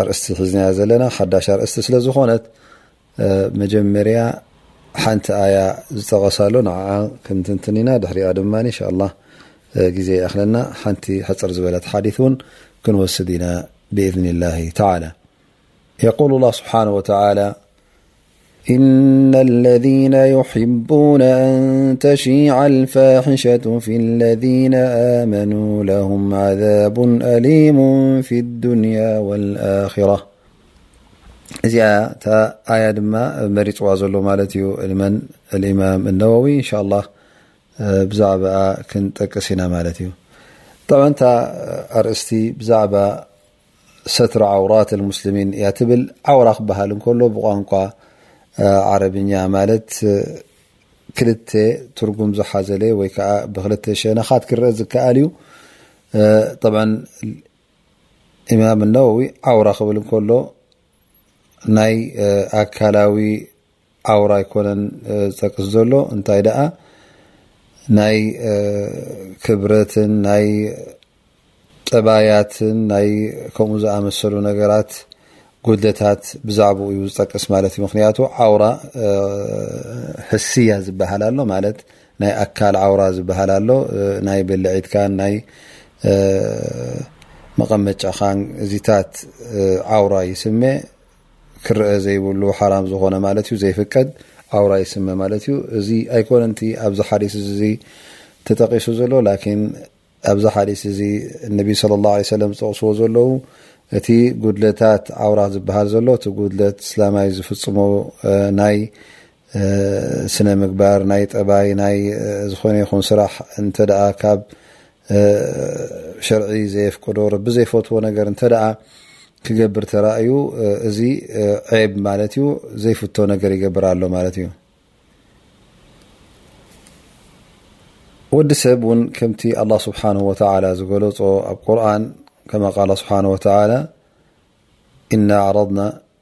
ኣርእስቲ ሒዝናያ ዘለና ሓዳሽ ኣርእስቲ ስለ ዝኾነት መጀመርያ ሓንቲ ኣያ ዝጠቐሳሉ ንዓ ክንትንትን ኢና ድሕሪኣ ድማ እንሻ ኣላ ግዜ ይኣኽለና ሓንቲ ሕፅር ዝበለት ሓዲት እውን ክንወስድ ኢና ብኢዝኒ ላሂ ተዓላ የቁል ላ ስብሓን ወተዓላ إن الذين يحبون أن تشيع الفاحشة في الذين آمنوا لهم عذاب أليم في الدنيا والآخرة إذي ت آيا دما مرتو زلو مالت ي المن الإمام النووي إن شاء الله بزعب كنتقسنا مالت ي طبعا ت ارأستي بزعب ሰትር ዓውራት ኣልሙስልሚን እያ ትብል። ዓውራ ክበሃል እንከሎ ብቋንቋ ዓረብኛ ማለት ክልተ ትርጉም ዝሓዘለ ወይ ከዓ ብክልተ ሸነኻት ክረአ ዝከኣል እዩ። ጠብዓ ኢማም ነወዊ ዓውራ ክብል እንከሎ ናይ ኣካላዊ ኣውራ ኣይኮነን ዝጠቅስ ዘሎ እንታይ ደኣ ናይ ክብረትን ናይ ጠባያትን ናይ ከምኡ ዝኣመሰሉ ነገራት ጉድለታት ብዛዕባኡ እዩ ዝጠቅስ ማለት እዩ ምክንያቱ ዓውራ ሕስያ ዝበሃል ኣሎ ማለት ናይ ኣካል ዓውራ ዝበሃል ኣሎ ናይ ብልዒትካን ናይ መቐመጫኻን እዚታት ዓውራ ይስመ ክረኣ ዘይብሉ ሓራም ዝኾነ ማለት እዩ ዘይፍቀድ ኣውራ ይስመ ማለት እዩ እዚ ኣይኮነን እቲ ኣብዚ ሓዲስ እዚ ተጠቂሱ ዘሎ ላኪን ኣብዚ ሓዲስ እዚ ነቢ ስለ ላ ለ ሰለም ዝጠቕስዎ ዘለዉ እቲ ጉድለታት ዓውራ ዝበሃል ዘሎ እቲ ጉድለት እስላማይ ዝፍፅሞ ናይ ስነ ምግባር ናይ ጠባይ ናይ ዝኾነ ይኹን ስራሕ እንተ ካብ ሸርዒ ዘየፍቅዶ ረቢ ዘይፈትዎ ነገር እንተ ክገብር ተራእዩ እዚ ዔብ ማለት እዩ ዘይፍቶ ነገር ይገብር ኣሎ ማለት እዩ ወዲ ሰብ እውን ከምቲ ኣላ ስብሓን ወተላ ዝገለፆ ኣብ ቁርን ከመ ቃል ስብሓን ወተላ እና ኣዕረضና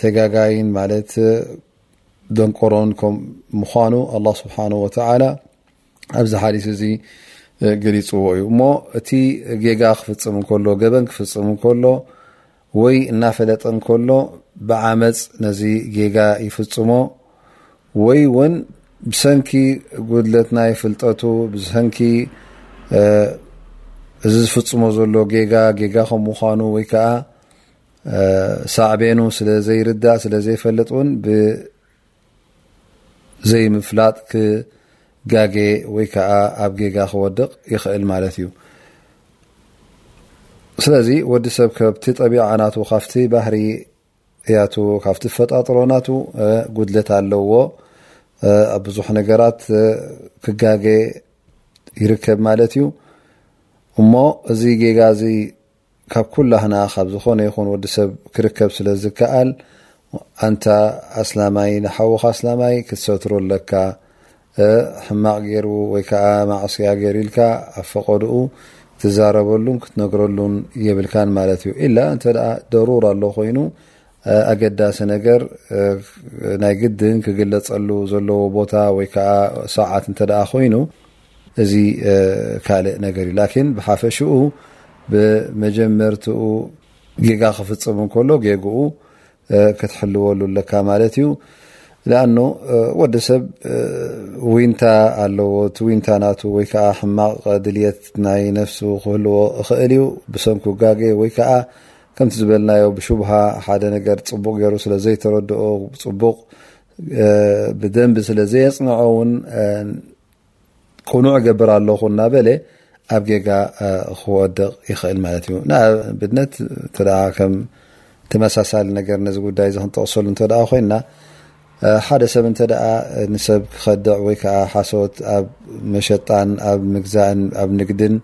ተጋጋይን ማለት ደንቆሮን ከም ምዃኑ ኣላ ስብሓን ወተላ ኣብዚ ሓዲስ እዚ ገሊፅዎ እዩ እሞ እቲ ጌጋ ክፍፅም እከሎ ገበን ክፍፅም እከሎ ወይ እናፈለጠ እንከሎ ብዓመፅ ነዚ ጌጋ ይፍፅሞ ወይ እውን ብሰንኪ ጉድለት ናይ ፍልጠቱ ብሰንኪ እዚ ዝፍፅሞ ዘሎ ጌጋ ጌጋ ከም ምዃኑ ወይ ከዓ ሳዕቤኑ ስለ ዘይርዳእ ስለ ዘይፈልጥ ውን ብዘይምፍላጥ ክጋጌ ወይ ከዓ ኣብ ጌጋ ክወድቕ ይኽእል ማለት እዩ ስለዚ ወዲ ሰብ ከብቲ ጠቢዓ ናቱ ካብቲ ባህሪ ያቱ ካብቲ ፈጣጥሮ ናቱ ጉድለት ኣለዎ ኣብ ብዙሕ ነገራት ክጋጌ ይርከብ ማለት እዩ እሞ እዚ ጌጋ እዚ ካብ ኩላህና ካብ ዝኾነ ይኹን ወዲ ሰብ ክርከብ ስለ ዝከኣል ኣንታ ኣስላማይ ንሓውኻ ኣስላማይ ክትሰትሮ ኣለካ ሕማቕ ገይሩ ወይ ከዓ ማዕስያ ገይሩ ኢልካ ኣብ ፈቐድኡ ትዛረበሉን ክትነግረሉን የብልካን ማለት እዩ ኢላ እንተ ደሩር ኣሎ ኮይኑ ኣገዳሲ ነገር ናይ ግድን ክግለፀሉ ዘለዎ ቦታ ወይ ከዓ ሰዓት እንተ ኮይኑ እዚ ካልእ ነገር እዩ ላኪን ብሓፈሽኡ ብመጀመርትኡ ጌጋ ክፍፅም እንከሎ ጌግኡ ክትሕልወሉ ኣለካ ማለት እዩ ንኣኑ ወዲ ሰብ ዊንታ ኣለዎ እቲ ዊንታ ናቱ ወይ ከዓ ሕማቕ ድልት ናይ ነፍሱ ክህልዎ እኽእል እዩ ብሰንኩ ጋገ ወይ ከዓ ከምቲ ዝበልናዮ ብሽብሃ ሓደ ነገር ፅቡቕ ገይሩ ስለ ዘይተረድኦ ፅቡቕ ብደንቢ ስለ ዘየፅንዖ እውን ቁኑዕ እገብር ኣለኹ እናበለ ኣብ ጌጋ ክወድቕ ይኽእል ማለት እዩ ንኣብነት ከም ተመሳሳሊ ነገር ነዚ ጉዳይ እዚ ክንጠቕሰሉ እንተ ኮይና ሓደ ሰብ እንተ ንሰብ ክኸድዕ ወይ ከዓ ሓሶት ኣብ መሸጣን ኣብ ምግዛእን ኣብ ንግድን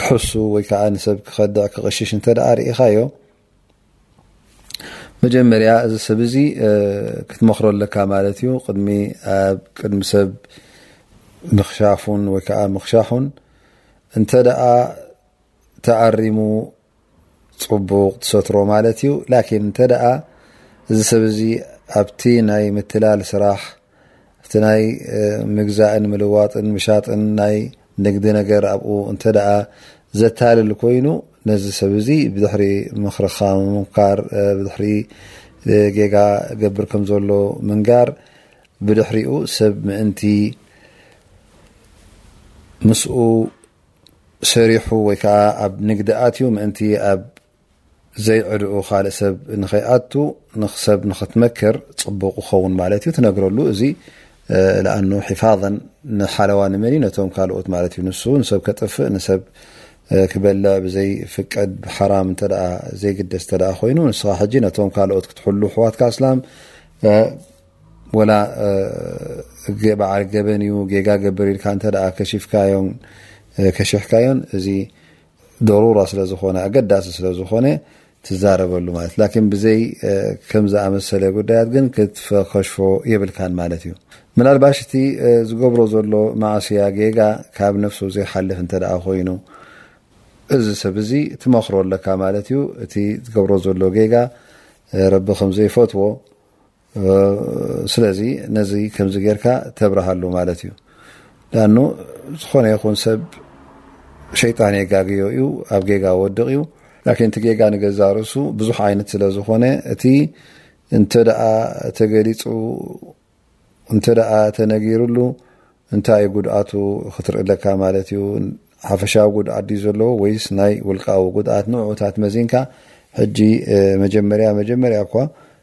ክሕሱ ወይ ከዓ ንሰብ ክኸድዕ ክቕሽሽ እንተ ርኢኻዮ መጀመርያ እዚ ሰብ እዚ ክትመክሮ ኣለካ ማለት እዩ ቅድሚ ኣብ ቅድሚ ሰብ ምክሻፉን ወይከዓ ምክሻሑን እንተ ደኣ ተኣሪሙ ፅቡቅ ትሰትሮ ማለት እዩ ላኪን እንተ ደኣ እዚ ሰብ እዚ ኣብቲ ናይ ምትላል ስራሕ እቲ ናይ ምግዛእን ምልዋጥን ምሻጥን ናይ ንግዲ ነገር ኣብኡ እንተ ዘታልል ኮይኑ ነዚ ሰብ እዚ ብድሕሪ ምክርካ ምምካር ብድሕሪ ጌጋ ገብር ከም ዘሎ ምንጋር ብድሕሪኡ ሰብ ምእንቲ ምስኡ ሰሪሑ ወይ ከዓ ኣብ ንግዲ ኣትዩ ምእንቲ ኣብ ዘይዕድኡ ካልእ ሰብ ንኸይኣቱ ንክሰብ ንክትመክር ፅቡቕ ይኸውን ማለት እዩ ትነግረሉ እዚ ለኣኑ ሒፋዘን ንሓለዋ ንመን እዩ ነቶም ካልኦት ማለት እዩ ንሱ ንሰብ ከጥፍእ ንሰብ ክበልዕ ብዘይፍቀድ ሓራም እተ ዘይግደስ እተ ኮይኑ ንስኻ ሕጂ ነቶም ካልኦት ክትሕሉ ኣሕዋትካ ኣስላም ወላ በዓል ገበን እዩ ጌጋ ገብር ኢልካ እተ ከሽፍካዮን ከሽሕካዮን እዚ ደሩራ ስለ ዝኾነ ኣገዳሲ ስለ ዝኾነ ትዛረበሉ ማለት ላኪን ብዘይ ከም ዝኣመሰለ ጉዳያት ግን ክትፈከሽፎ የብልካን ማለት እዩ ምናልባሽ እቲ ዝገብሮ ዘሎ ማዕስያ ጌጋ ካብ ነፍሱ ዘይሓልፍ እንተ ኮይኑ እዚ ሰብ እዚ ትመክሮ ኣለካ ማለት እዩ እቲ ዝገብሮ ዘሎ ጌጋ ረቢ ከም ዘይፈትዎ ስለዚ ነዚ ከምዚ ጌርካ ተብርሃሉ ማለት እዩ ዳኑ ዝኾነ ይኹን ሰብ ሸይጣን የጋግዮ እዩ ኣብ ጌጋ ወድቕ እዩ ላኪን እቲ ጌጋ ንገዛ ርእሱ ብዙሕ ዓይነት ስለ ዝኾነ እቲ እንተ ደኣ ተገሊፁ እንተ ደኣ ተነጊሩሉ እንታይ እዩ ጉድኣቱ ክትርኢ ኣለካ ማለት እዩ ሓፈሻዊ ጉድኣት ድዩ ዘለዎ ወይስ ናይ ውልቃዊ ጉድኣት ንዕኡታት መዚንካ ሕጂ መጀመርያ መጀመርያ እኳ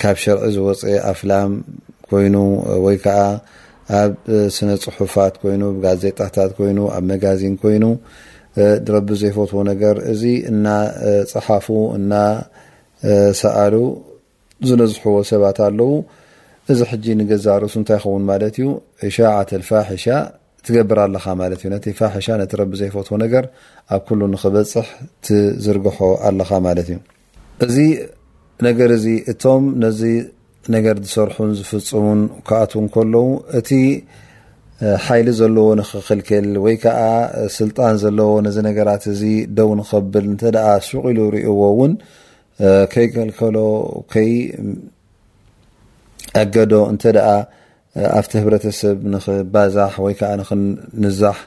ካብ ሸርዒ ዝወፀ ኣፍላም ኮይኑ ወይ ከዓ ኣብ ስነ ፅሑፋት ኮይኑ ብጋዜጣታት ኮይኑ ኣብ መጋዚን ኮይኑ ድረቢ ዘይፈትዎ ነገር እዚ እና ፀሓፉ እና ሰኣሉ ዝነዝሕዎ ሰባት ኣለው እዚ ሕጂ ንገዛ ርእሱ እንታይ ይኸውን ማለት እዩ እሻዓት ልፋሒሻ ትገብር ኣለኻ ማለት እዩ ነቲ ፋሒሻ ነቲ ረቢ ዘይፈትዎ ነገር ኣብ ኩሉ ንክበፅሕ ትዝርግሖ ኣለኻ ማለት እዩ እዚ ነገር እዚ እቶም ነዚ ነገር ዝሰርሑን ዝፍፅሙን ክኣትዉ እንከለዉ እቲ ሓይሊ ዘለዎ ንክክልክል ወይ ከዓ ስልጣን ዘለዎ ነዚ ነገራት እዚ ደው ንከብል እንተ ሱቅ ኢሉ ርእዎ እውን ከይከልከሎ ከይ ኣገዶ እንተ ኣብቲ ህብረተሰብ ንክባዛሕ ወይ ከዓ ንክንዛሕ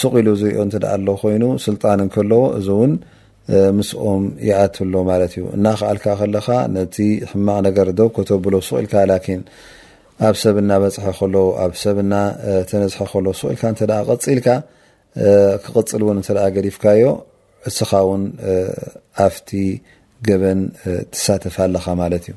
ሱቕ ኢሉ ዝሪኦ እንተ ኣሎ ኮይኑ ስልጣን እንከለዎ እዚ እውን ምስኦም ይኣቱ ኣሎ ማለት እዩ። እናኸኣልካ ከለኻ ነቲ ሕማቕ ነገር ደው ከተብሎ ሱቕ ኢልካ ላኪን ኣብ ሰብ እናበፅሐ ከሎ ኣብ ሰብ እናተነዝሐ ከሎ ሱቕ ኢልካ እንተ ቀፂልካ ክቕፅል እውን እንተ ገዲፍካዮ እስኻ እውን ኣብቲ ገበን ትሳተፍ ኣለኻ ማለት እዩ።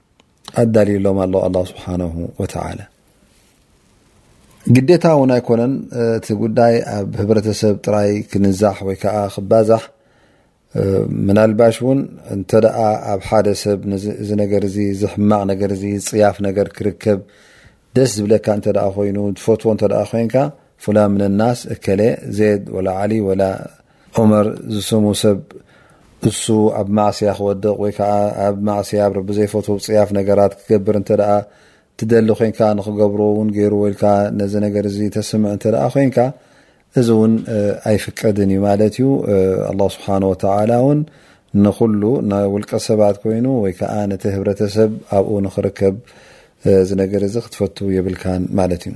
ኣዳልዩሎም ኣሎ ኣላ ስብሓን ወተላ ግዴታ እውን ኣይኮነን እቲ ጉዳይ ኣብ ህብረተሰብ ጥራይ ክንዛሕ ወይ ከዓ ክባዛሕ ምናልባሽ እውን እንተ ኣብ ሓደ ሰብ እዚ ነገር ዚ ዝሕማቕ ነገር ዚ ዝፅያፍ ነገር ክርከብ ደስ ዝብለካ እተ ኮይኑ ትፈትዎ እተ ኮይንካ ፉላ ምነ ናስ እከለ ዜድ ወላ ዓሊ ወላ ዑመር ዝስሙ ሰብ እሱ ኣብ ማዕስያ ክወድቕ ወይ ከዓ ኣብ ማዕስያ ኣብ ረቢ ዘይፈትዎ ፅያፍ ነገራት ክገብር እንተ ትደሊ ኮንካ ንክገብሮ እውን ገይሩ ወልካ ነዚ ነገር እዚ ተስምዕ እንተ ኮንካ እዚ እውን ኣይፍቀድን እዩ ማለት እዩ ኣላ ስብሓን ወተላ እውን ንኩሉ ንውልቀ ሰባት ኮይኑ ወይ ከዓ ነቲ ህብረተሰብ ኣብኡ ንክርከብ እዚ ነገር እዚ ክትፈቱ የብልካን ማለት እዩ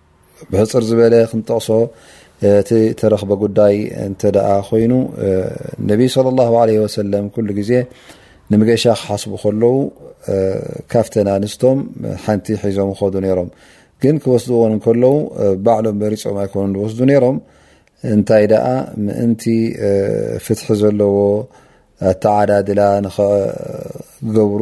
ብሕፅር ዝበለ ክንጠቕሶ እቲ ተረኽበ ጉዳይ እንተ ኮይኑ ነቢይ صለ ላ ለ ወሰለም ኩሉ ግዜ ንምገሻ ክሓስቡ ከለዉ ካብተን ኣንስቶም ሓንቲ ሒዞም ይኸዱ ነይሮም ግን ክወስድዎን ከለዉ ባዕሎም መሪፆም ኣይኮኑ ዝወስዱ ነይሮም እንታይ ደኣ ምእንቲ ፍትሒ ዘለዎ ኣተዓዳድላ ንኸገብሩ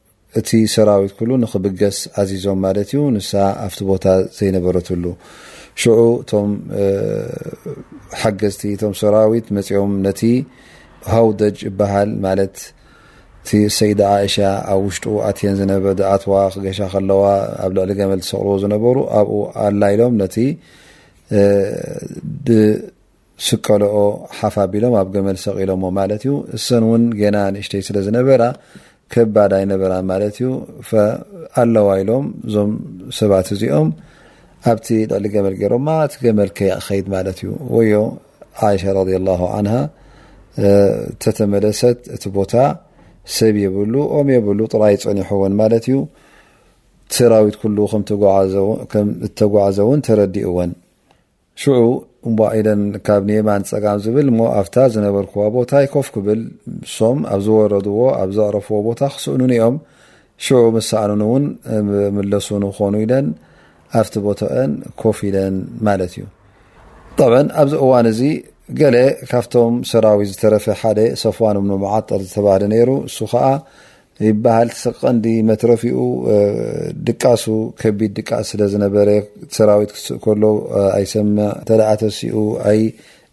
እቲ ሰራዊት ኩሉ ንክብገስ ኣዚዞም ማለት እዩ ንሳ ኣብቲ ቦታ ዘይነበረትሉ ሽዑ እቶም ሓገዝቲ እቶም ሰራዊት መፂኦም ነቲ ሃውደጅ ይበሃል ማለት እቲ ሰይዳ ዓእሻ ኣብ ውሽጡ ኣትየን ዝነበ ድኣትዋ ክገሻ ከለዋ ኣብ ልዕሊ ገመል ዝሰቅርዎ ዝነበሩ ኣብኡ ኣላ ኢሎም ነቲ ብ ስቀለኦ ሓፍ ኣቢሎም ኣብ ገመል ሰቒሎሞ ማለት እዩ እሰን እውን ገና ንእሽተይ ስለ ዝነበራ ከባድ ኣይነበራ ማለት እዩ ኣለዋ ኢሎም እዞም ሰባት እዚኦም ኣብቲ ልዕሊ ገመል ገይሮማ እቲ ገመል ከይከይድ ማለት እዩ ወዮ ዓይሻ ረድ ላሁ ዓንሃ ተተመለሰት እቲ ቦታ ሰብ የብሉ ኦም የብሉ ጥራይ ፀኒሕዎን ማለት እዩ ሰራዊት ኩሉ ከም እተጓዓዘ እውን ተረዲእወን ሽዑ እሞ ኢለን ካብ ንየማን ጸጋም ዝብል እሞ ኣብታ ዝነበርክዋ ቦታይ ኮፍ ክብል ሶም ኣብ ዝወረድዎ ኣብ ዘዕረፍዎ ቦታ ክስእኑኒ እዮም ሽዑ ምስ ሰኣኑኒ እውን ምለሱን ኾኑ ኢለን ኣብቲ ቦታኦን ኮፍ ኢለን ማለት እዩ ጠብዐን ኣብዚ እዋን እዚ ገለ ካብቶም ሰራዊት ዝተረፈ ሓደ ሰፍዋን እብኑ መዓጠል ዝተባህለ ነይሩ እሱ ከዓ ይበሃል እቲ ቀንዲ መትረፊኡ ድቃሱ ከቢድ ድቃስ ስለ ዝነበረ ሰራዊት ክስእ ከሎ ኣይሰምዕ እንተ ተሲኡ ኣይ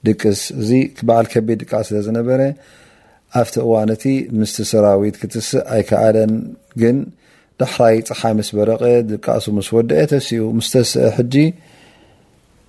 ድቅስ እዚ በዓል ከቢድ ድቃስ ስለ ዝነበረ ኣብቲ እዋን እቲ ምስቲ ሰራዊት ክትስእ ኣይከኣለን ግን ዳሕራይ ፀሓይ ምስ በረቀ ድቃሱ ምስ ወደአ ተሲኡ ምስ ተስአ ሕጂ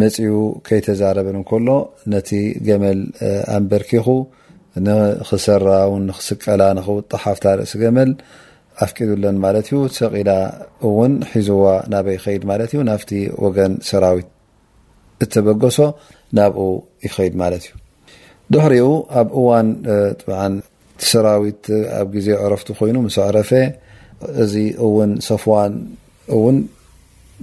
መጺኡ ከይተዛረበን እንከሎ ነቲ ገመል ኣንበርኪኹ ንኽሰራ ውን ንኽስቀላ ንኽውጣሕ ኣብታ ርእሲ ገመል ኣፍቂዱለን ማለት እዩ። ሰቂላ እውን ሒዝዋ ናበይ ይኸይድ ማለት እዩ ናብቲ ወገን ሰራዊት እተበገሶ ናብኡ ይኸይድ ማለት እዩ። ድሕሪኡ ኣብ እዋን እቲ ሰራዊት ኣብ ግዜ ዕረፍቱ ኮይኑ ምስ ኣዕረፈ እዚ እውን ሰፍዋን እውን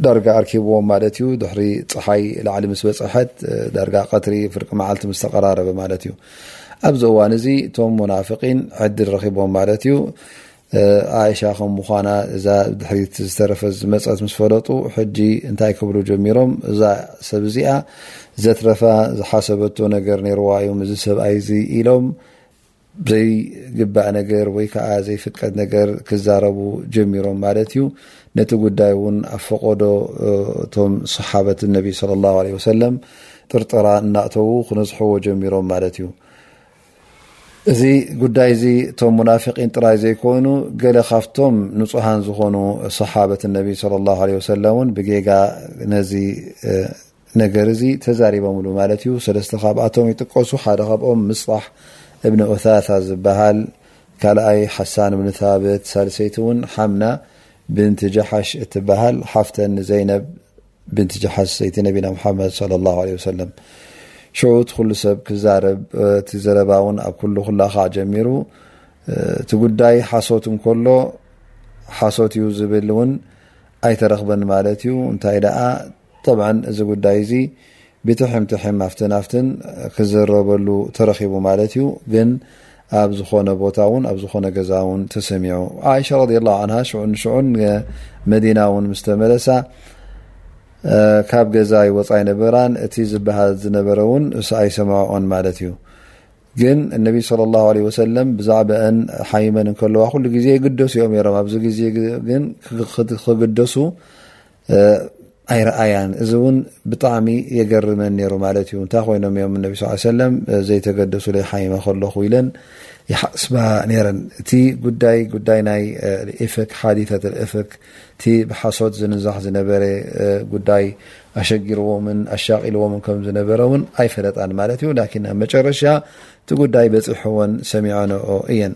ዳርጋ ኣርኪብዎም ማለት እዩ ድሕሪ ፀሓይ ላዕሊ ምስ በፅሐት ዳርጋ ቀትሪ ፍርቂ መዓልቲ ምስ ተቀራረበ ማለት እዩ ኣብዚ እዋን እዚ እቶም ሙናፍቂን ዕድል ረኪቦም ማለት እዩ ኣይሻ ከም ምኳና እዛ ድሕሪት ዝተረፈ ዝመፀት ምስ ፈለጡ ሕጂ እንታይ ክብሉ ጀሚሮም እዛ ሰብ እዚኣ ዘትረፋ ዝሓሰበቶ ነገር ነይርዋ እዮም እዚ ሰብኣይ እዚ ኢሎም ዘይግባእ ነገር ወይ ከዓ ዘይፍቀድ ነገር ክዛረቡ ጀሚሮም ማለት እዩ ነቲ ጉዳይ እውን ኣብ ፈቆዶ እቶም ሰሓበት ነቢ ለ ላ ለ ወሰለም ጥርጥራ እናእተዉ ክነዝሕዎ ጀሚሮም ማለት እዩ እዚ ጉዳይ እዚ እቶም ሙናፊቂን ጥራይ ዘይኮይኑ ገለ ካብቶም ንፁሃን ዝኾኑ ሰሓበት ነቢ ለ ላ ለ ወሰለም እውን ብጌጋ ነዚ ነገር እዚ ተዛሪቦምሉ ማለት እዩ። ሰለስተ ካብኣቶም ይጥቀሱ፣ ሓደ ካብኦም ምስጣሕ እብኒ ኡታታ ዝበሃል፣ ካልኣይ ሓሳን እብኒ ታብት፣ ሳልሰይቲ እውን ሓምና ብንቲ ጀሓሽ እትበሃል ሓፍተን ንዘይነብ ብንቲ ጀሓሽ ሰይቲ ነቢና ሙሓመድ ሰለላሁ ዐለይሂ ወሰለም። ሽዑ እቲ ኩሉ ሰብ ክዛረብ፣ እቲ ዘረባ እውን ኣብ ኩሉ ክላኻዕ ጀሚሩ። እቲ ጉዳይ ሓሶት እንከሎ ሓሶት እዩ ዝብል እውን ኣይተረኽበን ማለት እዩ። እንታይ ደኣ ጠብዓን እዚ ጉዳይ እዚ ብትሕም ትሕም ኣፍትን ኣፍትን ክዝረበሉ ተረኺቡ ማለት እዩ ግን ኣብ ዝኾነ ቦታ ውን ኣብ ዝኾነ ገዛ ውን ተሰሚዑ ዓእሻ ረድ ላ ዓንሃ ሽዑ ንሽዑን መዲና ውን ምስ ተመለሳ ካብ ገዛ ይወፃ ይነበራን እቲ ዝበሃል ዝነበረ ውን ኣይሰምዖኦን ማለት እዩ ግን እነቢ صለ ላ ለ ወሰለም ብዛዕባአን ሓይመን እንከለዋ ኩሉ ግዜ ይግደሱ እዮም ነሮም ኣብዚ ግዜ ግን ክግደሱ ኣይረኣያን እዚ እውን ብጣዕሚ የገርመን ነይሩ ማለት እዩ እንታይ ኮይኖም እዮም ነቢ ስ ሰለም ዘይተገደሱ ለይሓይመ ከለኹ ኢለን ይሓስባ ነይረን እቲ ጉዳይ ጉዳይ ናይ ኢፍክ ሓዲተት እፍክ እቲ ብሓሶት ዝንዛሕ ዝነበረ ጉዳይ ኣሸጊርዎምን ኣሻቂልዎምን ከም ዝነበረ እውን ኣይፈለጣን ማለት እዩ ላኪን ኣብ መጨረሻ እቲ ጉዳይ በፂሕዎን ሰሚዐንኦ እየን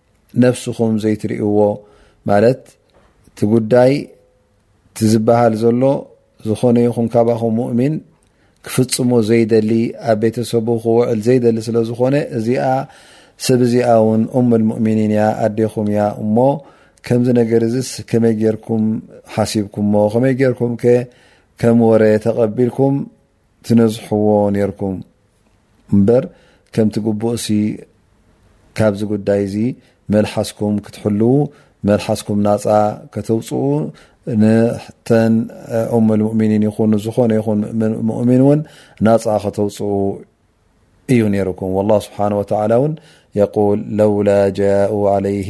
ነብስኹም ዘይትሪእዎ ማለት እቲ ጉዳይ እቲ ዝበሃል ዘሎ ዝኾነ ይኹን ካባኹም ሙእሚን ክፍፅሞ ዘይደሊ ኣብ ቤተሰቡ ክውዕል ዘይደሊ ስለ ዝኾነ እዚኣ ሰብ እዚኣ ውን ኡም ልሙእሚኒን እያ ኣዴኹም እያ እሞ ከምዚ ነገር እዚስ ከመይ ጌርኩም ሓሲብኩምሞ ከመይ ጌርኩም ከ ከም ወረ ተቐቢልኩም ትነዝሕዎ ኔርኩም እምበር ከምቲ ግቡእሲ ካብዚ ጉዳይ እዚ መልሓስኩም ክትሕልዉ መልሓስኩም ናጻ ከተውጽኡ ንተን ኡሙል ሙእሚኒን ይኹን ዝኾነ ይኹን ሙእሚን እውን ናጻ ከተውጽኡ እዩ ኔሩኩም ወላሁ ስብሓን ወተዓላ እውን የቁል ለውላ ጃኡ ዓለይህ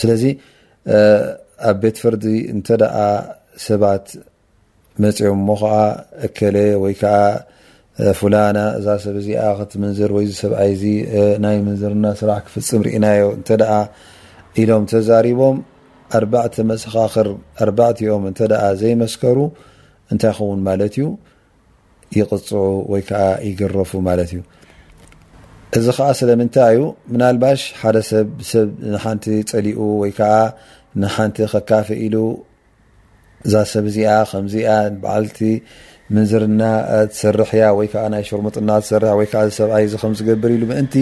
ስለዚ ኣብ ቤት ፍርዲ እንተ ሰባት መፅኦም እሞ ከዓ እከለ ወይ ከዓ ፍላና እዛ ሰብ እዚኣ ክትምንዝር ወይ ሰብኣይ ዚ ናይ ምንዝርና ስራሕ ክፍፅም ርኢናዮ እተ ኢሎም ተዛሪቦም ኣርባዕተ መሰኻክር ኣርባዕቲኦም እተ ዘይመስከሩ እንታይ ይኸውን ማለት እዩ ይቕፅዑ ወይ ከዓ ይግረፉ ማለት እዩ እዚ ከዓ ስለምንታይ እዩ ምናልባሽ ሓደ ሰብ ሰብ ንሓንቲ ፀሊኡ ወይ ከዓ ንሓንቲ ከካፊ ኢሉ እዛ ሰብ እዚኣ ከምዚኣ በዓልቲ ምንዝርና ትሰርሕ እያ ወይ ከዓ ናይ ሽርሙጥና ትሰርሕ ወይ ከዓ ሰብኣይ እዚ ከምዝገብር ኢሉ ምእንቲ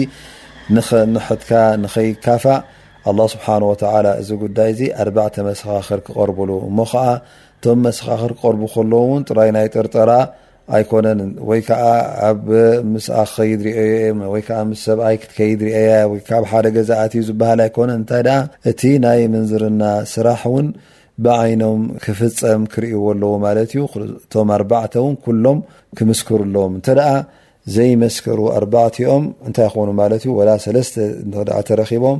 ንኸንሕትካ ንኸይካፋእ ኣላ ስብሓን ወተላ እዚ ጉዳይ እዚ ኣርባዕተ መሰኻኽር ክቐርብሉ እሞ ከዓ እቶም መሰኻኽር ክቐርቡ ከለዉ እውን ጥራይ ናይ ጥርጠራ ኣይኮነንን ወይ ከዓ ኣብ ምስኣ ክኸይድ ሪኦየ ወይ ከዓ ምስ ሰብኣይ ክትከይድ ሪአያ ወይ ካብ ሓደ ገዛ ኣትዩ ዝበሃል ኣይኮነን እንታይ ደኣ እቲ ናይ ምንዝርና ስራሕ እውን ብዓይኖም ክፍፀም ክርእይዎ ኣለዎ ማለት እዩ እቶም ኣርባዕተ እውን ኩሎም ክምስክሩ ኣለዎም እንተ ደኣ ዘይመስከሩ ኣርባዕቲኦም እንታይ ይኾኑ ማለት እዩ ወላ ሰለስተ እንተ ተረኺቦም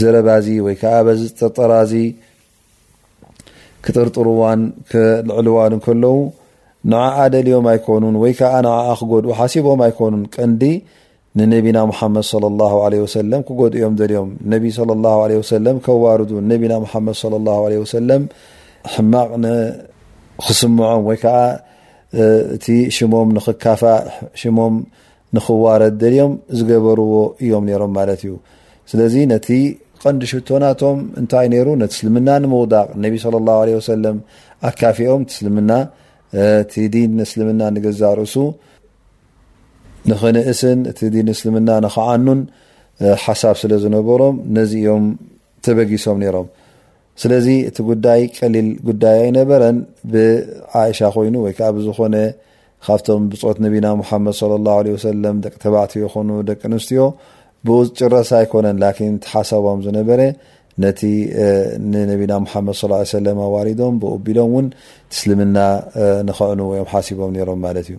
ዘረባዚ ወይ ከዓ በዚ ጥርጠራዚ ክጥርጥርዋን ክልዕልዋን ከለዉ ንዓኣ ደልዮም ኣይኮኑን ወይ ከዓ ንዓኣ ክጎድኡ ሓሲቦም ኣይኮኑን ቀንዲ ንነቢና ሙሓመድ ለ ላ ለ ወሰለም ክጎድኡ እዮም ደልዮም ነቢ ለ ላ ለ ወሰለም ከዋርዱ ነቢና ሙሓመድ ለ ላ ለ ወሰለም ሕማቕ ንክስምዖም ወይ ከዓ እቲ ሽሞም ንክካፋእ ሽሞም ንክዋረድ ደልዮም ዝገበርዎ እዮም ነይሮም ማለት እዩ ስለዚ ነቲ ቐንዲ ሽቶናቶም እንታይ ነይሩ ነቲ እስልምና ንምውዳቕ ነቢ صለ ላه ለ ወሰለም ኣካፊኦም እስልምና እቲ ዲን እስልምና ንገዛእ ርእሱ ንኽንእስን እቲ ዲን እስልምና ንክዓኑን ሓሳብ ስለ ዝነበሮም ነዚ እዮም ተበጊሶም ነይሮም ስለዚ እቲ ጉዳይ ቀሊል ጉዳይ ኣይነበረን ብዓእሻ ኮይኑ ወይ ከዓ ብዝኾነ ካብቶም ብፆት ነቢና ሙሓመድ صለ ላه ለ ወሰለም ደቂ ተባዕትዮ ይኹኑ ደቂ ኣንስትዮ ብኡ ዝጭረስ ኣይኮነን ላኪን ተሓሳቦም ዝነበረ ነቲ ንነቢና ሙሓመድ ص ሰለም ኣዋሪዶም ብኡ ቢሎም እውን ትስልምና ንኸዕንዎ እዮም ሓሲቦም ነይሮም ማለት እዩ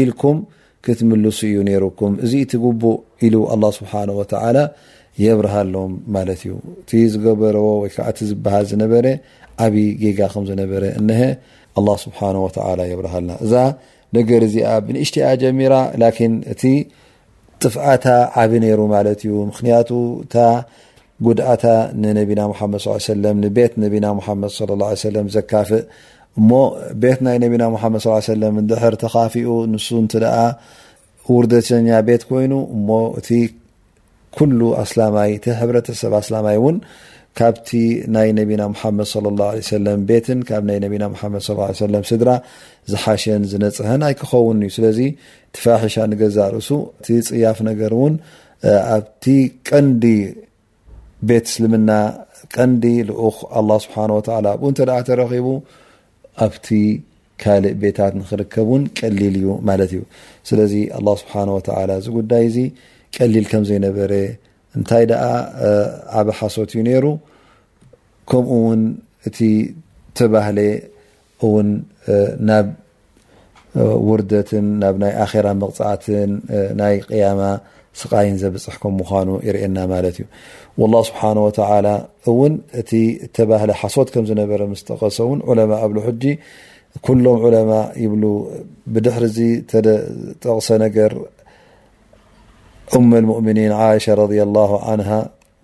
ኢልኩም ክትምልሱ እዩ ነይሩኩም እዚ እቲ ግቡእ ኢሉ ኣላ ስብሓን ወተዓላ የብርሃሎም ማለት እዩ እቲ ዝገበረዎ ወይከዓ እቲ ዝበሃል ዝነበረ ዓብይ ጌጋ ከም ዝነበረ እነሀ ኣላ ስብሓን ወተዓላ የብርሃልና እዛ ነገር እዚኣ ብንእሽቲኣ ጀሚራ ላኪን እቲ ጥፍኣታ ዓብ ነይሩ ማለት እዩ ምክንያቱ እታ ጉድኣታ ንነቢና ሙሓመድ ስ ሰለም ንቤት ነቢና ሙሓመድ ስ ላ ሰለም ዘካፍእ እሞ ቤት ናይ ነቢና ሙሓመድ ስ ሰለም ድሕር ተኻፊኡ ንሱ እንት ደኣ ውርደተኛ ቤት ኮይኑ እሞ እቲ ኩሉ ኣስላማይ እቲ ሕብረተሰብ ኣስላማይ እውን ካብቲ ናይ ነቢና ሙሓመድ ለ ላ ሰለም ቤትን ካብ ናይ ነቢና ሓመድ ሰለም ስድራ ዝሓሸን ዝነፅሀን ኣይክኸውን እዩ ስለዚ ትፋሒሻ ንገዛእ ርእሱ እቲ ፅያፍ ነገር እውን ኣብቲ ቀንዲ ቤት እስልምና ቀንዲ ልኡኽ ኣላ ስብሓን ወተላ ኣብኡ እንተ ተረኺቡ ኣብቲ ካልእ ቤታት ንክርከብ ውን ቀሊል እዩ ማለት እዩ ስለዚ ኣላ ስብሓን ወተላ እዚ ጉዳይ እዚ ቀሊል ከም ዘይነበረ እንታይ ደኣ ዓበ ሓሶት እዩ ነይሩ ከምኡ ውን እቲ ተባህለ እውን ናብ ውርደትን ናብ ናይ ኣኼራ መቕጻዕትን ናይ ቅያማ ስቓይን ዘብጽሕ ከም ምዃኑ የርእየና ማለት እዩ። ወላህ ስብሓነ ወተዓላ እውን እቲ እተባህለ ሓሶት ከም ዝነበረ ምስ ጠቐሰ እውን ዑለማ ኣብሉ ሕጂ ኩሎም ዑለማ ይብሉ ብድሕሪ እዚ ተጠቕሰ ነገር ኡመል ሙእምኒን ዓኢሻ ረዲየላሁ ዓንሃ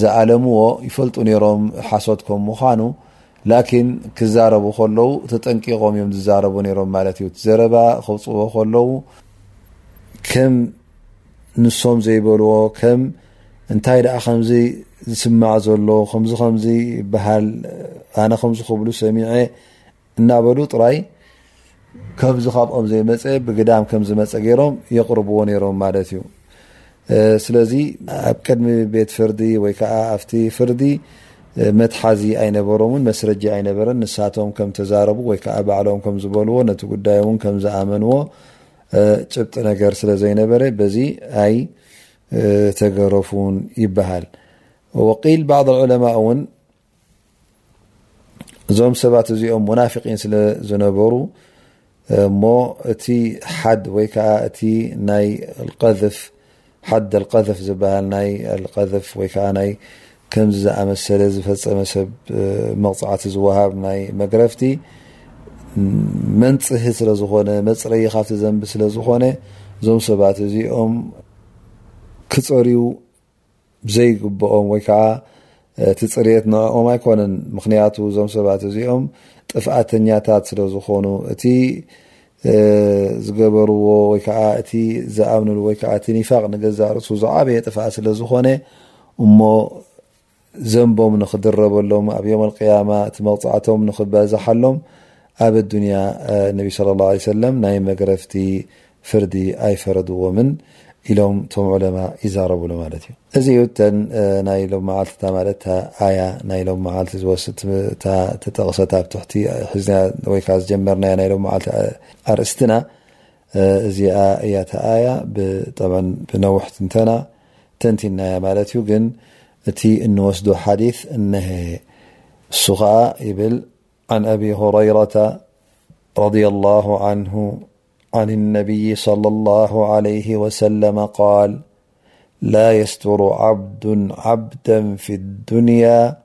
ዝኣለምዎ ይፈልጡ ነሮም ሓሶት ከም ምዃኑ ላኪን ክዛረቡ ከለዉ ተጠንቂቆም እዮም ዝዛረቡ ነሮም ማለት እዩ ዘረባ ከውፅዎ ከለዉ ከም ንሶም ዘይበልዎ ከም እንታይ ደኣ ከምዚ ዝስማዕ ዘሎ ከምዚ ከምዚ ይበሃል ኣነ ከምዚ ክብሉ ሰሚዐ እናበሉ ጥራይ ከምዚ ካብኦም ዘይመፀ ብግዳም ከም ዝመፀ ገይሮም የቕርብዎ ነይሮም ማለት እዩ ስለዚ ኣብ ቅድሚ ቤት ፍርዲ ወይ ከዓ ኣብቲ ፍርዲ መትሓዚ ኣይነበሮምን መስረጂ ኣይነበረን ንሳቶም ከም ተዛረቡ ወይ ከዓ ባዕሎም ከም ዝበልዎ ነቲ ጉዳይ እውን ከም ዝኣመንዎ ጭብጢ ነገር ስለ ዘይነበረ በዚ ኣይ ተገረፉን ይበሃል ወቂል ባዕድ ዑለማ እውን እዞም ሰባት እዚኦም ሙናፊቒን ስለ ዝነበሩ እሞ እቲ ሓድ ወይ ከዓ እቲ ናይ ልቀዝፍ ሓድ ኣልቀዝፍ ዝበሃል ናይ ኣልቀዝፍ ወይ ከዓ ናይ ከምዚ ዝኣመሰለ ዝፈፀመ ሰብ መቕፃዕቲ ዝወሃብ ናይ መግረፍቲ መንፅሂ ስለ ዝኾነ መፅረዪ ካብቲ ዘንቢ ስለ ዝኾነ እዞም ሰባት እዚኦም ክፀርዩ ዘይግብኦም ወይ ከዓ እቲ ፅርየት ንዕኦም ኣይኮነን ምክንያቱ እዞም ሰባት እዚኦም ጥፍኣተኛታት ስለዝኾኑ እቲ ዝገበርዎ ወይ ከዓ እቲ ዝኣምንሉ ወይ ከዓ እቲ ኒፋቅ ንገዛእ ርእሱ ዝዓበየ ጥፍኣት ስለዝኾነ እሞ ዘንቦም ንኽድረበሎም ኣብ ዮመል ቅያማ እቲ መቕጻዕቶም ንኽበዛሓሎም ኣብ ኣዱንያ ነቢ ሰለ ላሁ ዓለይሂ ወሰለም ናይ መግረፍቲ ፍርዲ ኣይፈረድዎምን ኢሎም እቶም ዑለማ ይዛረቡ ኣሎ ማለት እዩ እዚ እዩ እተን ናይ ሎም መዓልቲ እታ ማለት እታ ኣያ ናይ ሎም መዓልቲ ዝወስድ እታ ተጠቕሰት ኣብ ትሕቲ ሒዝና ወይ ከዓ ዝጀመርናያ ናይ ሎም መዓልቲ ኣርእስትና እዚኣ እያ እታ ኣያ ብጠብዐን ብነውሕ ትንተና ተንቲናያ ማለት እዩ ግን ت أن وسده حديث نه اسو ع يبل عن أبي هريرة رضي الله عنه عن النبي صلى الله عليه وسلم قال لا يستر عبد عبدا في الدنيا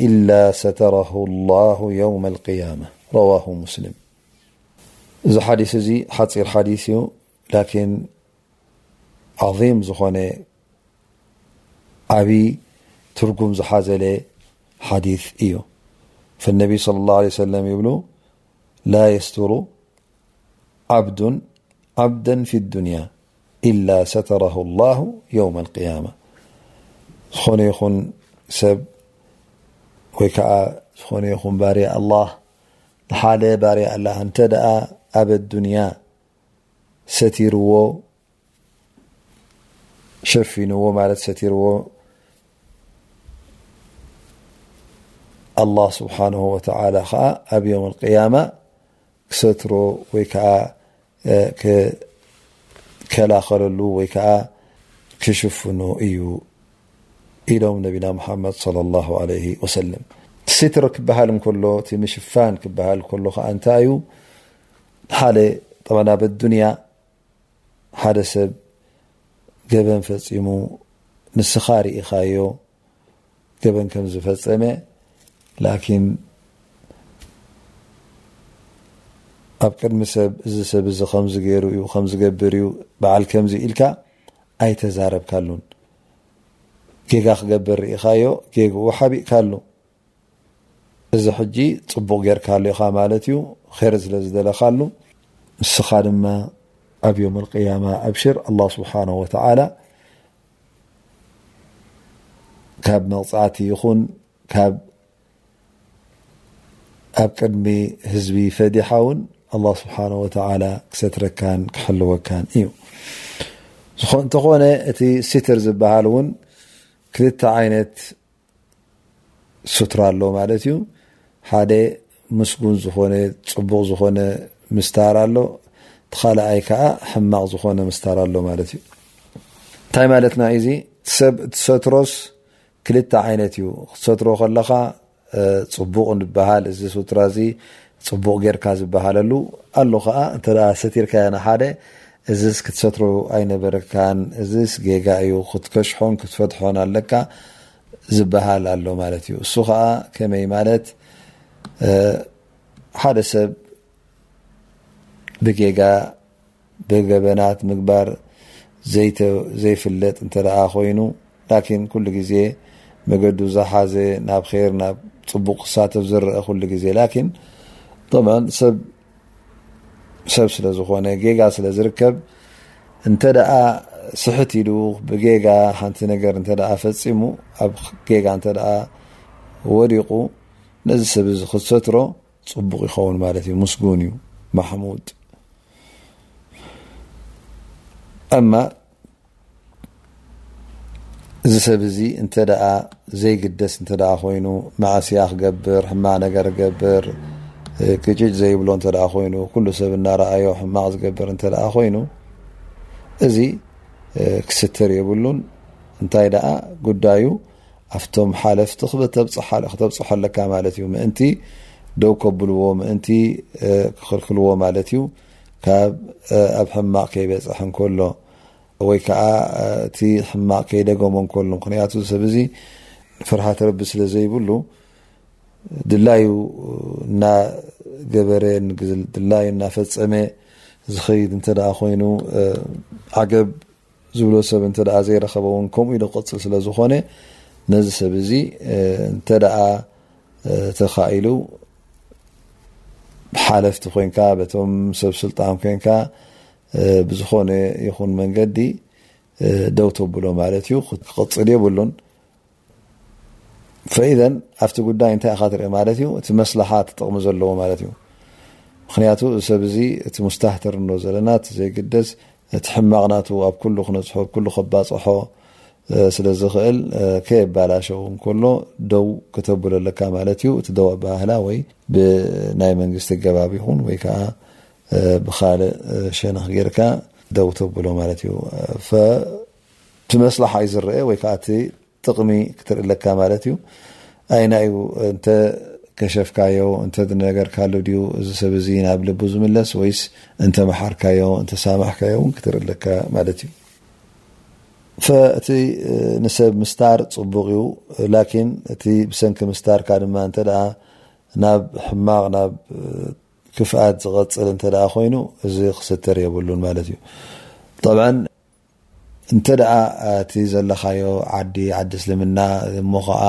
إلا ستره الله يوم القيامة رواه مسلم حديث ي حير حديث ي لكن عظيم زخن عبي ترقم زحزل حديث እي فالنبي صلى الله عليه وسلم يبلو لا يستر عبد عبدا في الدنيا إلا ستره الله يوم القيامة زخن يخن سب وي كع ن يخن باري الله لحل باري الله انت دأ أب الدنيا ሰቲርዎ ሸፊንዎ ማለት ሰቲርዎ ኣላ ስብሓን ወተላ ከዓ ኣብ ዮም ቅያማ ክሰትሮ ወይ ከዓ ክከላኸለሉ ወይ ከዓ ክሽፍኑ እዩ ኢሎም ነቢና ሙሓመድ ለ ላ ለ ወሰለም ስትር ክበሃል እንከሎ እቲ ምሽፋን ክበሃል ከሎ ከዓ እንታይ እዩ ሓደ ጠባና ኣበዱንያ ሓደ ሰብ ገበን ፈፂሙ ንስኻ ርኢኻዮ ገበን ከም ዝፈፀመ ላኪን ኣብ ቅድሚ ሰብ እዚ ሰብ እዚ ከምዚ ገይሩ እዩ ከም ዝገብር እዩ በዓል ከምዚ ኢልካ ኣይተዛረብካሉን ጌጋ ክገብር ርኢኻዮ ጌግኡ ሓቢእካሉ እዚ ሕጂ ጽቡቕ ጌርካሉ ኢኻ ማለት እዩ ኼር ስለ ዝደለኻሉ ንስኻ ድማ ኣብ ዮም ኣልቅያማ ኣብሽር ኣላ ስብሓን ወተዓላ ካብ መቕጻዕቲ ይኹን ካብ ኣብ ቅድሚ ህዝቢ ፈዲሓ እውን ኣላ ስብሓን ወተዓላ ክሰትረካን ክሕልወካን እዩ ዝኾ እንተኾነ እቲ ሲትር ዝበሃል እውን ክልተ ዓይነት ስትራ ኣሎ ማለት እዩ ሓደ ምስጉን ዝኾነ ፅቡቕ ዝኾነ ምስታር ኣሎ ትኻልኣይ ከዓ ሕማቕ ዝኾነ ምስታር ኣሎ ማለት እዩ እንታይ ማለትና እዚ ሰብ ትሰትሮስ ክልተ ዓይነት እዩ ክትሰትሮ ከለኻ ፅቡቕ ንበሃል እዚ ስትራ እዚ ፅቡቕ ጌርካ ዝበሃለሉ ኣሎ ከዓ እተ ሰቲርካዮ ንሓደ እዝስ ክትሰትሮ ኣይነበረካን እዝስ ጌጋ እዩ ክትከሽሖን ክትፈትሖን ኣለካ ዝበሃል ኣሎ ማለት እዩ እሱ ከዓ ከመይ ማለት ሓደ ሰብ ብጌጋ ብገበናት ምግባር ዘይፍለጥ እንተ ኮይኑ ላኪን ኩሉ ግዜ መገዱ ዝሓዘ ናብ ር ናብ ፅቡቅ ክሳተፍ ዝረአ ኩሉ ግዜ ላኪን ብ ሰብ ሰብ ስለ ዝኾነ ጌጋ ስለ ዝርከብ እንተ ደኣ ስሕት ኢሉ ብጌጋ ሓንቲ ነገር እንተ ፈጺሙ ኣብ ጌጋ እንተ ወዲቑ ነዚ ሰብ እዚ ክትሰትሮ ጽቡቕ ይኸውን ማለት እዩ ምስጉን እዩ ማሕሙድ እማ እዚ ሰብ እዚ እንተ ዘይግደስ እተ ኮይኑ ማእስያ ክገብር ሕማ ነገር ገብር ቅጭጭ ዘይብሎ እተ ኮይኑ ኩሉ ሰብ እናረኣዮ ሕማቕ ዝገብር እተ ኮይኑ እዚ ክስትር የብሉን እንታይ ደኣ ጉዳዩ ኣብቶም ሓለፍቲ ክተብፅሖ ኣለካ ማለት እዩ ምእንቲ ደው ከብልዎ ምእንቲ ክኽልክልዎ ማለት እዩ ካብ ኣብ ሕማቕ ከይበፀሐ እንከሎ ወይ ከዓ እቲ ሕማቕ ከይደገሞ እንከሎ ምክንያቱ እዚ ሰብ እዚ ፍርሃት ረቢ ስለ ዘይብሉ ድላዩ እናገበረ ድላዩ እናፈፀመ ዝኸይድ እንተ ኮይኑ ዓገብ ዝብሎ ሰብ እንተ ዘይረኸበ እውን ከምኡ ኢሉ ክቕፅል ስለ ዝኾነ ነዚ ሰብ እዚ እንተ ተኻኢሉ ሓለፍቲ ኮንካ በቶም ሰብ ስልጣን ኮንካ ብዝኾነ ይኹን መንገዲ ደው ተብሎ ማለት እዩ ክቕፅል የብሉን ፈኢዘን ኣብቲ ጉዳይ እንታይ ኢኻ ትርኢ ማለት እዩ እቲ መስላሓ እቲ ጥቕሚ ዘለዎ ማለት እዩ ምክንያቱ እዚ ሰብ እዚ እቲ ሙስታህትር እንዶ ዘለና እቲ ዘይግደስ እቲ ሕማቕ ናቱ ኣብ ኩሉ ክነፅሖ ኣብ ኩሉ ከባፅሖ ስለ ዝኽእል ከየባላሸው እንከሎ ደው ክተብሎ ኣለካ ማለት እዩ እቲ ደው ኣባህላ ወይ ብናይ መንግስቲ ገባብ ይኹን ወይ ከዓ ብካልእ ሸነኽ ጌርካ ደው ተብሎ ማለት እዩ እቲ መስላሓ ዩ ዝረኤ ወይ ከዓ እቲ ጥቕሚ ክትርኢ ኣለካ ማለት እዩ ኣይና ዩ እንተ ከሸፍካዮ እንተ ነገርካሉ ድዩ እዚ ሰብ እዚ ናብ ልቡ ዝምለስ ወይስ እንተ መሓርካዮ እንተ ሳማሕካዮ እውን ክትርኢ ኣለካ ማለት እዩ ፈእቲ ንሰብ ምስታር ፅቡቕ እዩ ላኪን እቲ ብሰንኪ ምስታርካ ድማ እንተ ናብ ሕማቕ ናብ ክፍኣት ዝቐፅል እንተ ኮይኑ እዚ ክሰተር የብሉን ማለት እዩ ጠብዓ እንተ እቲ ዘለኻዮ ዓዲ ዓዲ እስልምና እሞ ኸዓ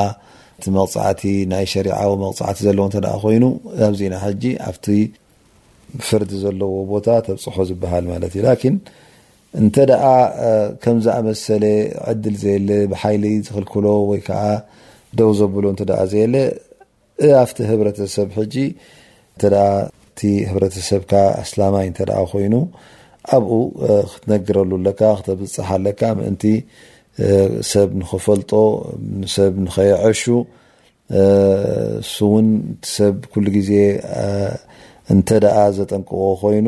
እቲ መቕፃዕቲ ናይ ሸሪዓዊ መቕፃዕቲ ዘለዎ እተ ኮይኑ ኣብዚ ኢና ሕጂ ኣብቲ ፍርዲ ዘለዎ ቦታ ተብፅሖ ዝበሃል ማለት እዩ ላኪን እንተ ከም ዝኣመሰለ ዕድል ዘየለ ብሓይሊ ዝኽልክሎ ወይ ከዓ ደው ዘብሎ እተ ዘየለ ኣብቲ ህብረተሰብ ሕጂ እንተ እቲ ህብረተሰብካ ኣስላማይ እንተ ኮይኑ ኣብኡ ክትነግረሉ ኣለካ ክተብፅሕ ኣለካ ምእንቲ ሰብ ንክፈልጦ ሰብ ንኸየዐሹ እሱ እውን ሰብ ኩሉ ግዜ እንተ ዘጠንቅቆ ኮይኑ